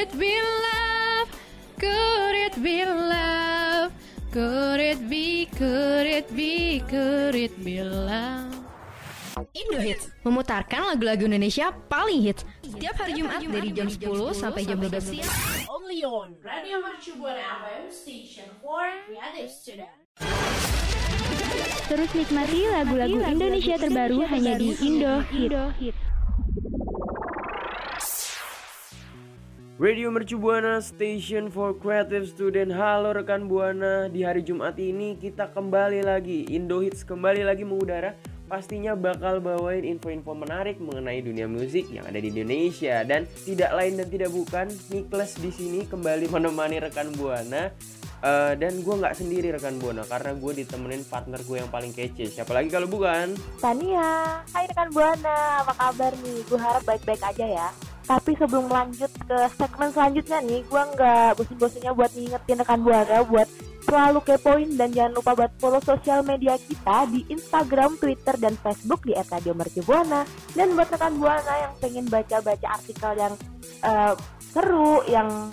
it be love? Could it be love? Could it be, could it be, could it be love? Indo Hits Memutarkan lagu-lagu Indonesia paling hits Setiap hari Jumat dari jam 10 sampai jam 12 siang Only on Radio Mercu Buana FM Station for Creative Student. Terus nikmati lagu-lagu Indonesia terbaru hanya di Indo Hit. Radio Mercu Buana Station for Creative Student. Halo rekan Buana Di hari Jumat ini kita kembali lagi. Indo Hits kembali lagi mengudara. Pastinya bakal bawain info-info menarik mengenai dunia musik yang ada di Indonesia. Dan tidak lain dan tidak bukan Niklas di sini kembali menemani rekan Buana. Eh, dan gue nggak sendiri rekan Buana karena gue ditemenin partner gue yang paling kece. Siapa lagi kalau bukan? Tania, hai rekan Buana, apa kabar nih? Gue harap baik-baik aja ya. Tapi sebelum lanjut ke segmen selanjutnya nih, gue nggak bosan-bosannya buat ngingetin rekan Buana buat selalu kepoin dan jangan lupa buat follow sosial media kita di Instagram, Twitter, dan Facebook di @radiomercubuana. Dan buat rekan Buana yang pengen baca-baca artikel yang eh, seru, yang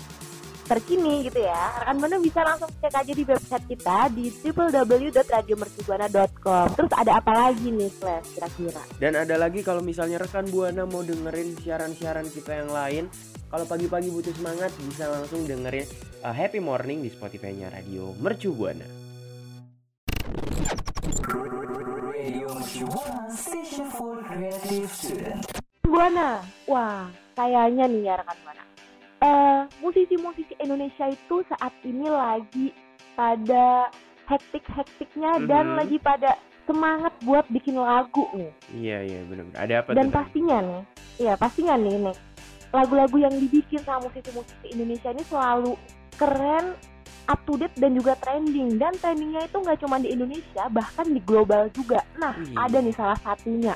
terkini gitu ya. Rekan buana bisa langsung cek aja di website kita di www.radiomercubuana.com terus ada apa lagi nih Kles kira-kira? Dan ada lagi kalau misalnya rekan Buana mau dengerin siaran-siaran kita yang lain, kalau pagi-pagi butuh semangat bisa langsung dengerin uh, Happy Morning di Spotify-nya Radio Mercu Buana. Buana wah kayaknya nih ya rekan Buana eh musisi-musisi Indonesia itu saat ini lagi pada hektik-hektiknya dan Mhm. lagi pada semangat buat bikin lagu nih Iya iya benar. Ada apa dan tuh? Pastinya nih iya pastinya nih nih lagu-lagu yang dibikin sama musisi-musisi Indonesia ini selalu keren up to date dan juga trending dan trendingnya itu nggak cuma di Indonesia bahkan di global juga nah Wih. ada nih salah satunya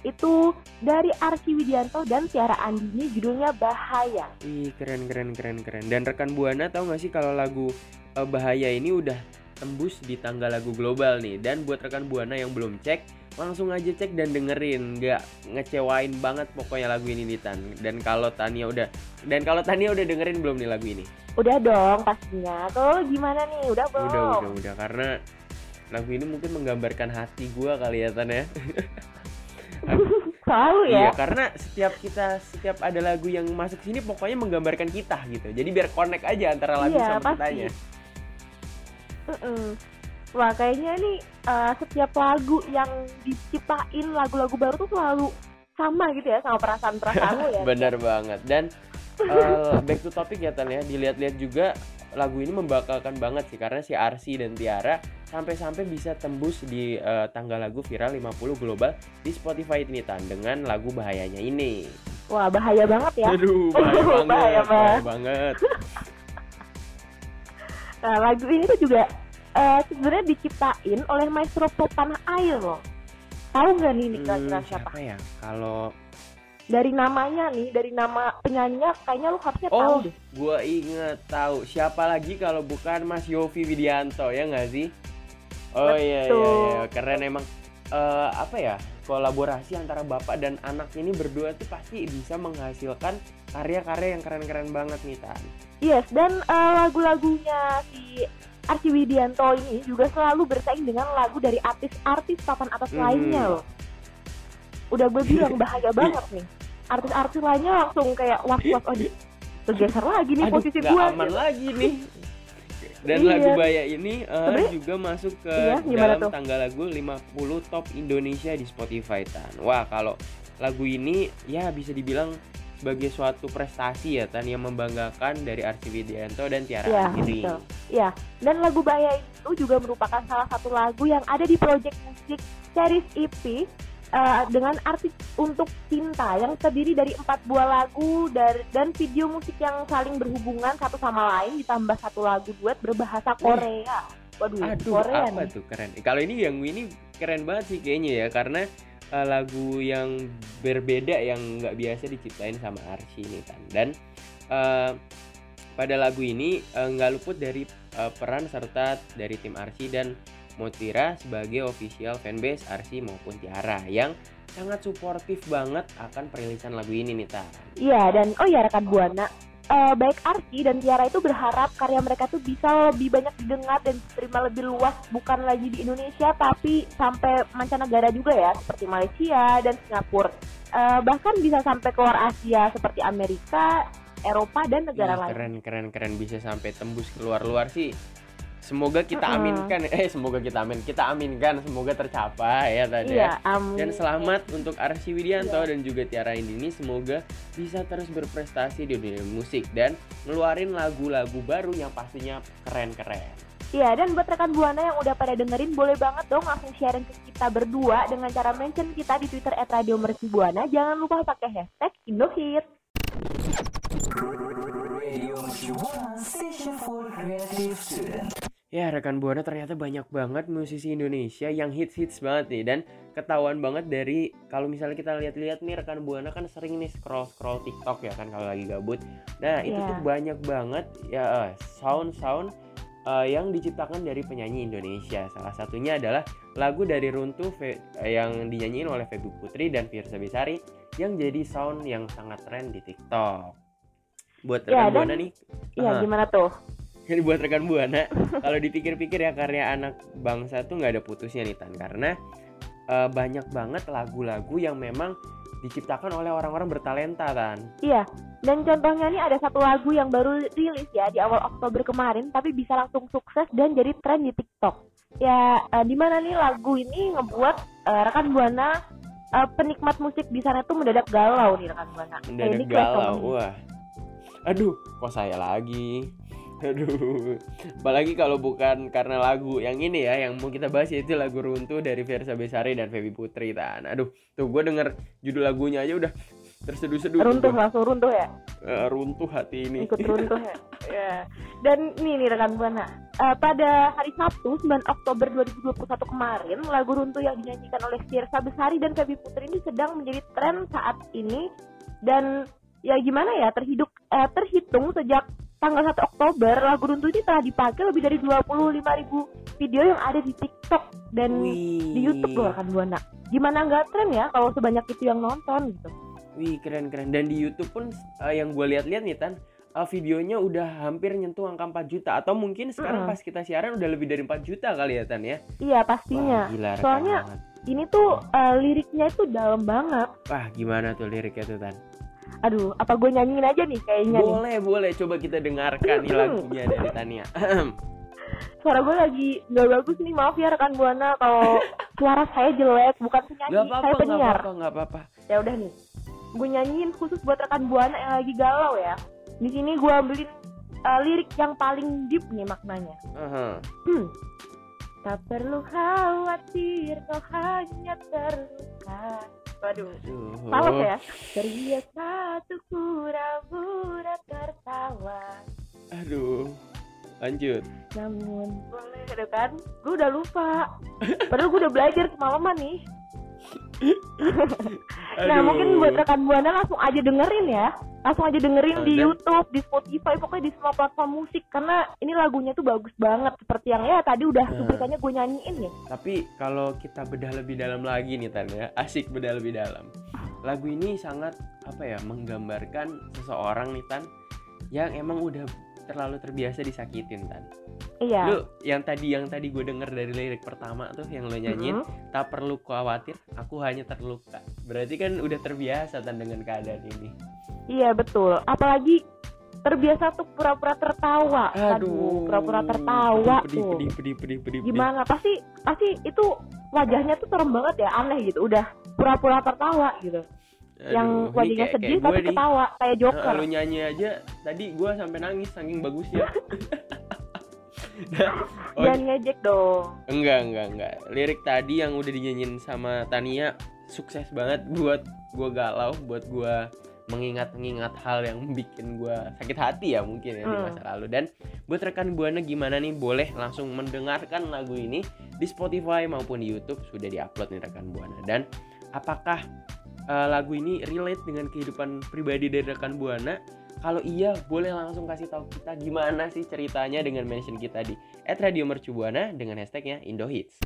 itu dari Arki Widianto dan Tiara Andini judulnya Bahaya Ih keren keren keren keren. Dan rekan Buana tahu nggak sih kalau lagu uh, Bahaya ini udah tembus di tangga lagu global nih. Dan buat rekan Buana yang belum cek, langsung aja cek dan dengerin. Nggak ngecewain banget pokoknya lagu ini nih Tan. Dan kalau Tania udah dan kalau Tania udah dengerin belum nih lagu ini? udah dong pastinya kalau gimana nih udah belum Udah udah udah karena lagu ini mungkin menggambarkan hati gua kali ya Tan ya. selalu ya Iya, karena setiap kita setiap ada lagu yang masuk sini pokoknya menggambarkan kita gitu. Jadi biar connect aja antara lagu Iya, sama pasti. kitanya. Mm-mm. Wah kayaknya nih eh, setiap lagu yang diciptain lagu-lagu baru tuh selalu sama gitu ya sama perasaan-perasaan lo ya. Benar banget. Dan eh, back to topic ya Tan ya, dilihat-lihat juga lagu ini membakalkan banget sih karena si Arsi dan Tiara sampai-sampai bisa tembus di eh, tangga lagu viral 50 global di Spotify ini Tan dengan lagu bahayanya ini. Wah bahaya banget ya. Aduh, bahaya banget. Bahaya bahaya banget. banget. Nah lagu ini tuh juga eh, sebenarnya diciptain oleh maestro pop tanah air loh. Tahu nggak nih nih kira-kira Hmm, siapa? siapa ya? Kalau Dari namanya nih, dari nama penyanyinya kayaknya lu harusnya tahu Oh, deh. gue inget tahu siapa lagi kalau bukan Mas Yofi Widianto ya nggak sih? Oh iya iya iya keren emang Eh, apa ya kolaborasi antara bapak dan anak ini berdua tuh pasti bisa menghasilkan karya-karya yang keren-keren banget nih Tan. Yes, dan eh, lagu-lagunya si Arsi Widianto ini juga selalu bersaing dengan lagu dari artis-artis papan atas Hmm. lainnya loh. Udah gue bilang bahaya banget nih. Artis-artis lainnya langsung kayak was-was oh di bergeser lagi nih Aduh, posisi gue. aman lagi nih. Dan Iya. lagu Baya ini Sebenarnya- juga masuk ke Iya, dalam tuh? tangga lagu 50 top Indonesia di Spotify Tan. Wah, kalau lagu ini ya bisa dibilang sebagai suatu prestasi ya Tan yang membanggakan dari Arsi Widianto dan Tiara Iya, Andini. betul. Iya, dan lagu Bahaya itu juga merupakan salah satu lagu yang ada di project musik series EP eh, dengan arti untuk cinta yang terdiri dari empat buah lagu dari, dan video musik yang saling berhubungan satu sama lain ditambah satu lagu duet berbahasa Korea. Waduh, Aduh, Korea apa nih. tuh keren. Kalau ini yang ini keren banget sih kayaknya ya karena eh, lagu yang berbeda yang nggak biasa diciptain sama Arsy nih kan. Dan eh, pada lagu ini nggak luput dari eh, peran serta dari tim Arsy dan Motira sebagai official fanbase Arsy maupun Tiara yang sangat suportif banget akan perilisan lagu ini nih Tan. Iya, dan oh ya rekan Buana, eh, baik Arsy dan Tiara itu berharap karya mereka tuh bisa lebih banyak didengar dan diterima lebih luas bukan lagi di Indonesia tapi sampai mancanegara juga ya seperti Malaysia dan Singapura. Eh, bahkan bisa sampai keluar Asia seperti Amerika, Eropa dan negara Ih, lain. keren keren keren bisa sampai tembus keluar luar sih semoga kita Mm-mm. aminkan eh semoga kita amin kita aminkan semoga tercapai ya tadi Iya, ya. amin. dan selamat untuk Arsy Widianto Iya. dan juga Tiara Indini semoga bisa terus berprestasi di dunia musik dan ngeluarin lagu-lagu baru yang pastinya keren-keren Iya, dan buat rekan Buana yang udah pada dengerin, boleh banget dong langsung sharing ke kita berdua dengan cara mention kita di Twitter at Radio Mercu Buana. Jangan lupa pakai hashtag Indohit. Ya rekan buana ternyata banyak banget musisi Indonesia yang hits-hits banget nih dan ketahuan banget dari kalau misalnya kita lihat-lihat nih rekan buana kan sering nih scroll-scroll TikTok ya kan kalau lagi gabut. Nah itu Iya. tuh banyak banget ya eh, sound-sound eh, yang diciptakan dari penyanyi Indonesia. Salah satunya adalah lagu dari Runtuh Fe- eh, yang dinyanyiin oleh Feby Putri dan Fiersa Besari yang jadi sound yang sangat tren di TikTok. Buat Ya, rekan buana nih, Iya, Aha. gimana tuh? Jadi buat rekan buana, kalau dipikir-pikir ya karya anak bangsa tuh nggak ada putusnya nih Tan karena eh, banyak banget lagu-lagu yang memang diciptakan oleh orang-orang bertalenta Tan. Iya, dan contohnya nih ada satu lagu yang baru rilis ya di awal Oktober kemarin, tapi bisa langsung sukses dan jadi tren di TikTok. Ya, eh, di mana nih lagu ini ngebuat eh, rekan buana eh, penikmat musik di sana tuh mendadak galau nih rekan buana. Mendadak ini kayak galau, wah. Aduh, kok saya lagi? Aduh, apalagi kalau bukan karena lagu yang ini ya, yang mau kita bahas yaitu lagu Runtuh dari Versa Besari dan Feby Putri Tan. Aduh, tuh gue denger judul lagunya aja udah terseduh-seduh. tuh Runtuh gua. langsung runtuh ya. Eh, runtuh hati ini. ikut runtuh ya. Ya. Dan nih nih rekan buana, Eh, pada hari Sabtu 9 Oktober 2021 kemarin, lagu runtuh yang dinyanyikan oleh Fiersa Besari dan Feby Putri ini sedang menjadi tren saat ini dan ya gimana ya terhidup eh, terhitung sejak tanggal 1 Oktober lagu runtuh ini telah dipakai lebih dari 25.000 video yang ada di TikTok dan Wih. di YouTube loh rekan buana. Gimana nggak tren ya kalau sebanyak itu yang nonton gitu. Wih keren keren dan di YouTube pun eh, yang gue lihat-lihat nih tan eh, videonya udah hampir nyentuh angka 4 juta atau mungkin sekarang Mm-mm. pas kita siaran udah lebih dari 4 juta kali ya tan ya. Iya pastinya. Wah, gila, Soalnya banget. ini tuh eh, liriknya itu dalam banget. Wah gimana tuh liriknya tuh tan? Aduh, apa gue nyanyiin aja nih kayaknya nih. Boleh boleh coba kita dengarkan nih lagunya dari Tania. Suara gue lagi nggak bagus nih, maaf ya rekan buana kalau suara saya jelek, bukan penyanyi, Gak apa-apa saya gak penyiar. apa-apa gak apa-apa. Ya udah nih, gue nyanyiin khusus buat rekan buana yang lagi galau ya. Di sini gue ambilin eh, lirik yang paling deep nih maknanya. Aha. Hmm. Tak perlu khawatir, kau hanya terluka. Waduh. Aduh. Salah ya? Terbiasa tuh pura-pura tertawa Aduh. Lanjut. Namun boleh ada kan? Gue udah lupa Padahal gue udah belajar semalaman nih Nah Aduh. mungkin buat rekan Buana langsung aja dengerin ya Langsung aja dengerin Oh, di dan- Youtube, di Spotify Pokoknya di semua platform musik Karena ini lagunya tuh bagus banget Seperti yang ya tadi udah Nah. cuplikannya gue nyanyiin ya Tapi kalau kita bedah lebih dalam lagi nih Tan ya, asik bedah lebih dalam. Lagu ini sangat apa ya menggambarkan seseorang nih Tan yang emang udah terlalu terbiasa disakitin Tan. Iya. Lu yang tadi yang tadi gue denger dari lirik pertama tuh yang lo nyanyiin, Mhm. tak perlu khawatir, aku hanya terluka. Berarti kan udah terbiasa Tan dengan keadaan ini. Iya betul. Apalagi terbiasa tuh pura-pura tertawa Aduh, pura-pura tertawa pedih, tuh. pedih, pedih, pedih, pedih, gimana? Pasti pasti itu wajahnya tuh serem banget ya aneh gitu. Udah pura-pura tertawa gitu. Yang Aduh, ini wajahnya kayak- sedih kayak tapi gue nih. ketawa kayak Joker. Nah, lu nyanyi aja. Tadi gua sampai nangis saking bagusnya. Oh, Jangan ngejek dong. Enggak, enggak, enggak. Lirik tadi yang udah dinyanyiin sama Tania sukses banget buat gua galau, buat gua mengingat-ingat hal yang bikin gua sakit hati ya mungkin ya di Hmm. masa lalu. Dan buat rekan Buana gimana nih boleh langsung mendengarkan lagu ini di Spotify maupun di YouTube sudah diupload nih rekan Buana. Dan apakah eh, lagu ini relate dengan kehidupan pribadi dari rekan Buana? Kalau iya, boleh langsung kasih tahu kita gimana sih ceritanya dengan mention kita di @radiomercubuana dengan hashtagnya Indohits.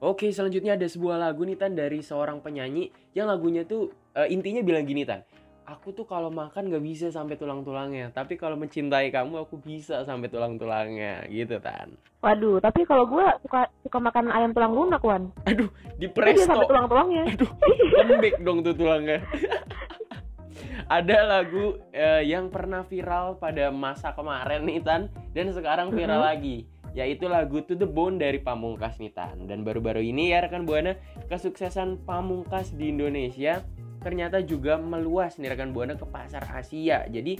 Oke, selanjutnya ada sebuah lagu nih Tan dari seorang penyanyi yang lagunya tuh eh, intinya bilang gini Tan. Aku tuh kalau makan gak bisa sampai tulang-tulangnya, tapi kalau mencintai kamu aku bisa sampai tulang-tulangnya, gitu Tan. Waduh, tapi kalau gue suka suka makan ayam tulang lunak, Wan. Di Itu dia presto, sampai tulang-tulangnya. lembek dong tuh tulangnya. ada lagu eh, yang pernah viral pada masa kemarin nih Tan dan sekarang viral Mhm. lagi yaitu lagu To The Bone dari Pamungkas nih Tan dan baru-baru ini ya rekan Buana kesuksesan Pamungkas di Indonesia ternyata juga meluas nih rekan Buana ke pasar Asia jadi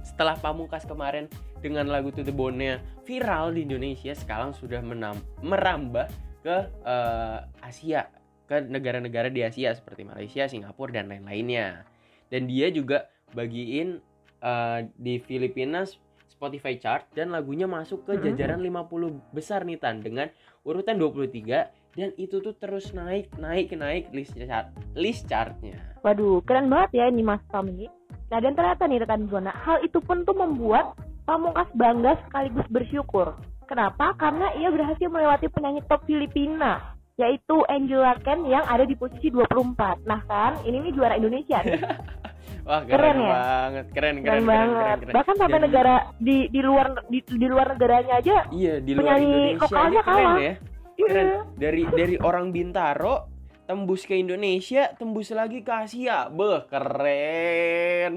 setelah Pamungkas kemarin dengan lagu To The Bone-nya viral di Indonesia sekarang sudah menam- merambah ke eh, Asia ke negara-negara di Asia seperti Malaysia, Singapura dan lain-lainnya. Dan dia juga bagiin eh, di Filipina Spotify chart dan lagunya masuk ke Mhm. jajaran 50 besar nih Tan dengan urutan 23 dan itu tuh terus naik naik naik list chart list chartnya. Waduh, keren banget ya ini Mas Tom ini. Nah, dan ternyata nih rekan Buana, hal itu pun tuh membuat Pamungkas bangga sekaligus bersyukur. Kenapa? Karena ia berhasil melewati penyanyi top Filipina, yaitu Angela Ken yang ada di posisi 24. Nah kan, ini nih juara Indonesia nih. Wah keren, Keren ya? banget, keren keren Keren, keren banget. keren, keren. Bahkan sampai Dan- negara di di luar di, di luar negaranya aja Iya di luar penyanyi Indonesia aja keren kalah. ya. Keren. Iya. Dari dari orang Bintaro tembus ke Indonesia, tembus lagi ke Asia. Beh, keren.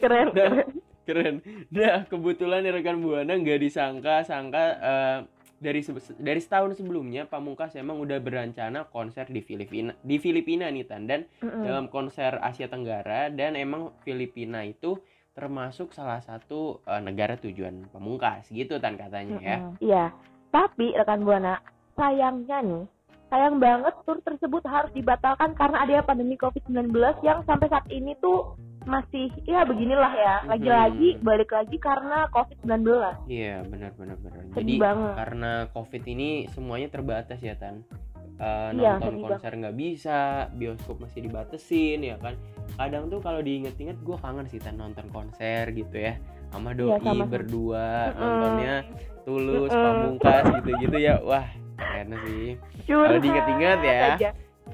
keren. Nah, keren. keren. Nah, kebetulan nih rekan Buana nggak disangka sangka eh, dari dari setahun sebelumnya Pamungkas emang udah berencana konser di Filipina di Filipina nih Tan dan Mm-mm. dalam konser Asia Tenggara dan emang Filipina itu termasuk salah satu eh, negara tujuan Pamungkas gitu Tan katanya ya. Mm-mm. Iya. Tapi rekan Buana, sayangnya nih, sayang banget tur tersebut harus dibatalkan karena ada pandemi COVID-19 yang sampai saat ini tuh masih ya beginilah ya. Lagi-lagi Mhm. balik lagi karena COVID-19. Iya benar benar benar. Jadi banget. karena COVID ini semuanya terbatas ya Tan. Eh, Iya, nonton konser nggak bisa, bioskop masih dibatesin ya kan. Kadang tuh kalau diinget-inget gue kangen sih Tan nonton konser gitu ya. Sama doi Iya, sama-sama. berdua nontonnya tulus, pamungkas gitu-gitu ya. Wah keren sih. Kalau diinget-inget ya. aja.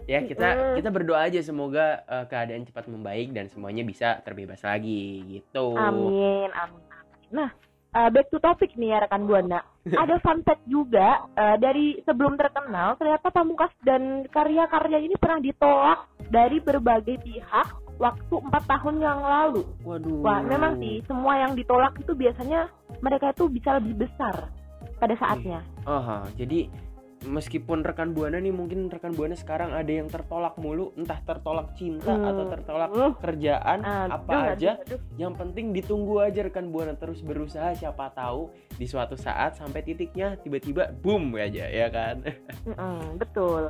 Ya kita kita berdoa aja semoga eh, keadaan cepat membaik dan semuanya bisa terbebas lagi gitu. Amin, amin. Nah, eh, back to topic nih ya rekan Buana. Ada fun fact juga eh, dari sebelum terkenal ternyata Pamungkas dan karya-karya ini pernah ditolak dari berbagai pihak waktu empat tahun yang lalu. Waduh. Wah, memang sih semua yang ditolak itu biasanya mereka itu bisa lebih besar pada saatnya. Aha, jadi meskipun rekan buana nih mungkin rekan buana sekarang ada yang tertolak mulu, entah tertolak cinta Hmm. atau tertolak Uh. kerjaan, Aduh, apa aduh, aja. aduh. Yang penting ditunggu aja rekan buana terus berusaha siapa tahu di suatu saat sampai titiknya tiba-tiba boom aja ya kan. Mm-mm, betul.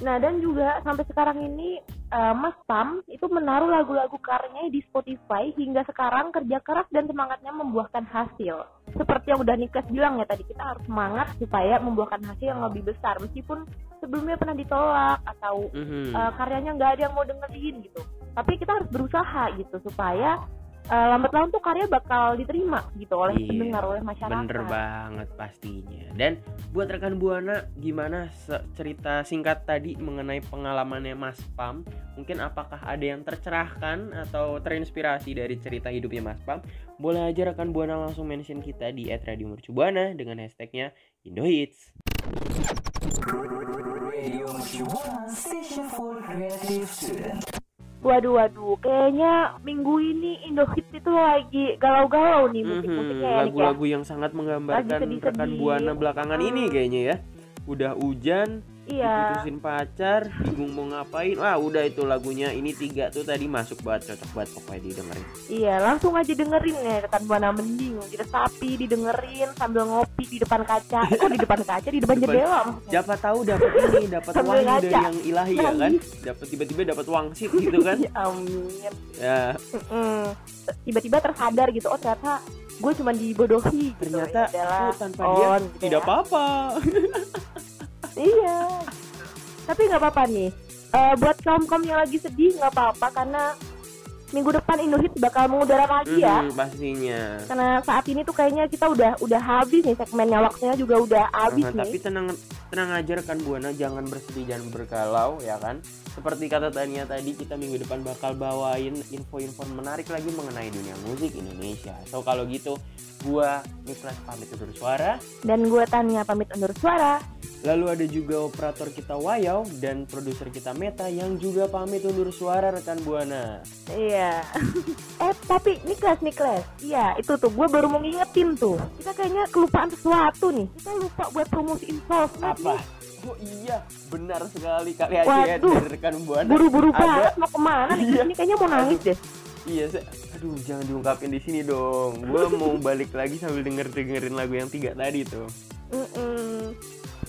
Nah dan juga sampai sekarang ini eh, Mas Pam itu menaruh lagu-lagu karyanya di Spotify hingga sekarang kerja keras dan semangatnya membuahkan hasil. Seperti yang udah Niklas bilang ya tadi kita harus semangat supaya membuahkan hasil yang lebih besar meskipun sebelumnya pernah ditolak atau Mhm. eh, karyanya nggak ada yang mau dengerin gitu. Tapi kita harus berusaha gitu supaya eh, lambat laun tuh karya bakal diterima gitu oleh Iya, pendengar oleh masyarakat. Bener banget pastinya. Dan buat rekan buana gimana cerita singkat tadi mengenai pengalamannya Mas Pam? Mungkin apakah ada yang tercerahkan atau terinspirasi dari cerita hidupnya Mas Pam? Boleh aja rekan buana langsung mention kita di @radiomercubuana dengan hashtagnya Indohits. Waduh, waduh, kayaknya minggu ini Indohits itu lagi galau-galau nih musik-musiknya Mhm, ya, Nik, ya. lagu-lagu yang sangat menggambarkan sedih-sedih. rekan buana belakangan ini kayaknya ya. Udah hujan, Iya. diputusin pacar bingung mau ngapain wah udah itu lagunya ini tiga tuh tadi masuk banget cocok banget pokoknya didengerin Iya, langsung aja dengerin ya rekan buana mending diresapi, didengerin sambil ngopi di depan kaca. Eh, Kok di depan kaca, di depan Depan- jendela? siapa tahu dapat ini dapat wahyu dari ngaca. yang ilahi ya kan dapat tiba-tiba dapat wangsit gitu kan Ya amin. ya Mm-mm. Tiba-tiba tersadar gitu, oh ternyata gue cuma dibodohi. gitu. ternyata Ya udahlah, aku tanpa on, dia gitu tidak ya. apa-apa Iya. Tapi nggak apa-apa nih. Eh, buat kaum kaum yang lagi sedih nggak apa-apa karena minggu depan Indohit bakal mengudara lagi ya. Pastinya Karena saat ini tuh kayaknya kita udah udah habis nih segmennya waktunya juga udah habis Nah, tapi nih. tenang tenang aja rekan buana jangan bersedih jangan bergalau ya kan seperti kata Tania tadi kita minggu depan bakal bawain info-info menarik lagi mengenai dunia musik Indonesia so kalau gitu gua Niklas pamit undur suara Dan gue Tania pamit undur suara. lalu ada juga operator kita Wayau dan produser kita Meta yang juga pamit undur suara rekan buana Iya. eh tapi Niklas Niklas, iya itu tuh gue baru mau ngingetin tuh. Kita kayaknya kelupaan sesuatu nih. Kita lupa buat promosiin sosmed apa nih. oh iya benar sekali kali aja ya dari rekan buana Buru-buru banget mau ke mana nih? Iya. Ini kayaknya mau nangis deh. Iya, saya, aduh jangan diungkapin di sini dong. Gue mau balik lagi sambil denger dengerin lagu yang tiga tadi tuh. Mm-mm.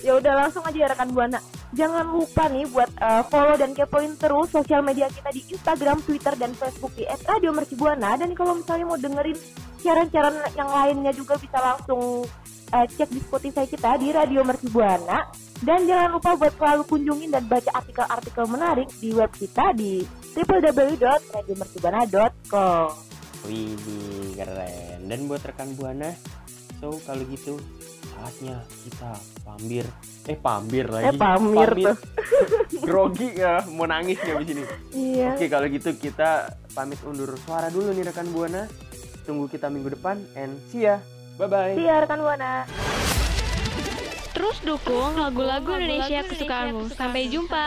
Ya udah langsung aja ya rekan buana. Jangan lupa nih buat uh, follow dan kepoin terus sosial media kita di Instagram, Twitter, dan Facebook di @radiomercubuana. Dan kalau misalnya mau dengerin siaran-siaran yang lainnya juga bisa langsung uh, cek di Spotify kita di Radio Mercubuana. Dan jangan lupa buat selalu kunjungin dan baca artikel-artikel menarik di web kita di www.radiomercubuana.com. Wih, keren. Dan buat rekan buana, so kalau gitu saatnya kita pambir. Eh pambir lagi. Eh, pamir tuh. Grogi ya, mau nangis nggak di sini. Iya. Oke kalau gitu kita pamit undur suara dulu nih rekan buana. Tunggu kita minggu depan and see ya. Bye bye. See ya rekan buana. Terus dukung lagu-lagu Indonesia kesukaanmu. Sampai jumpa.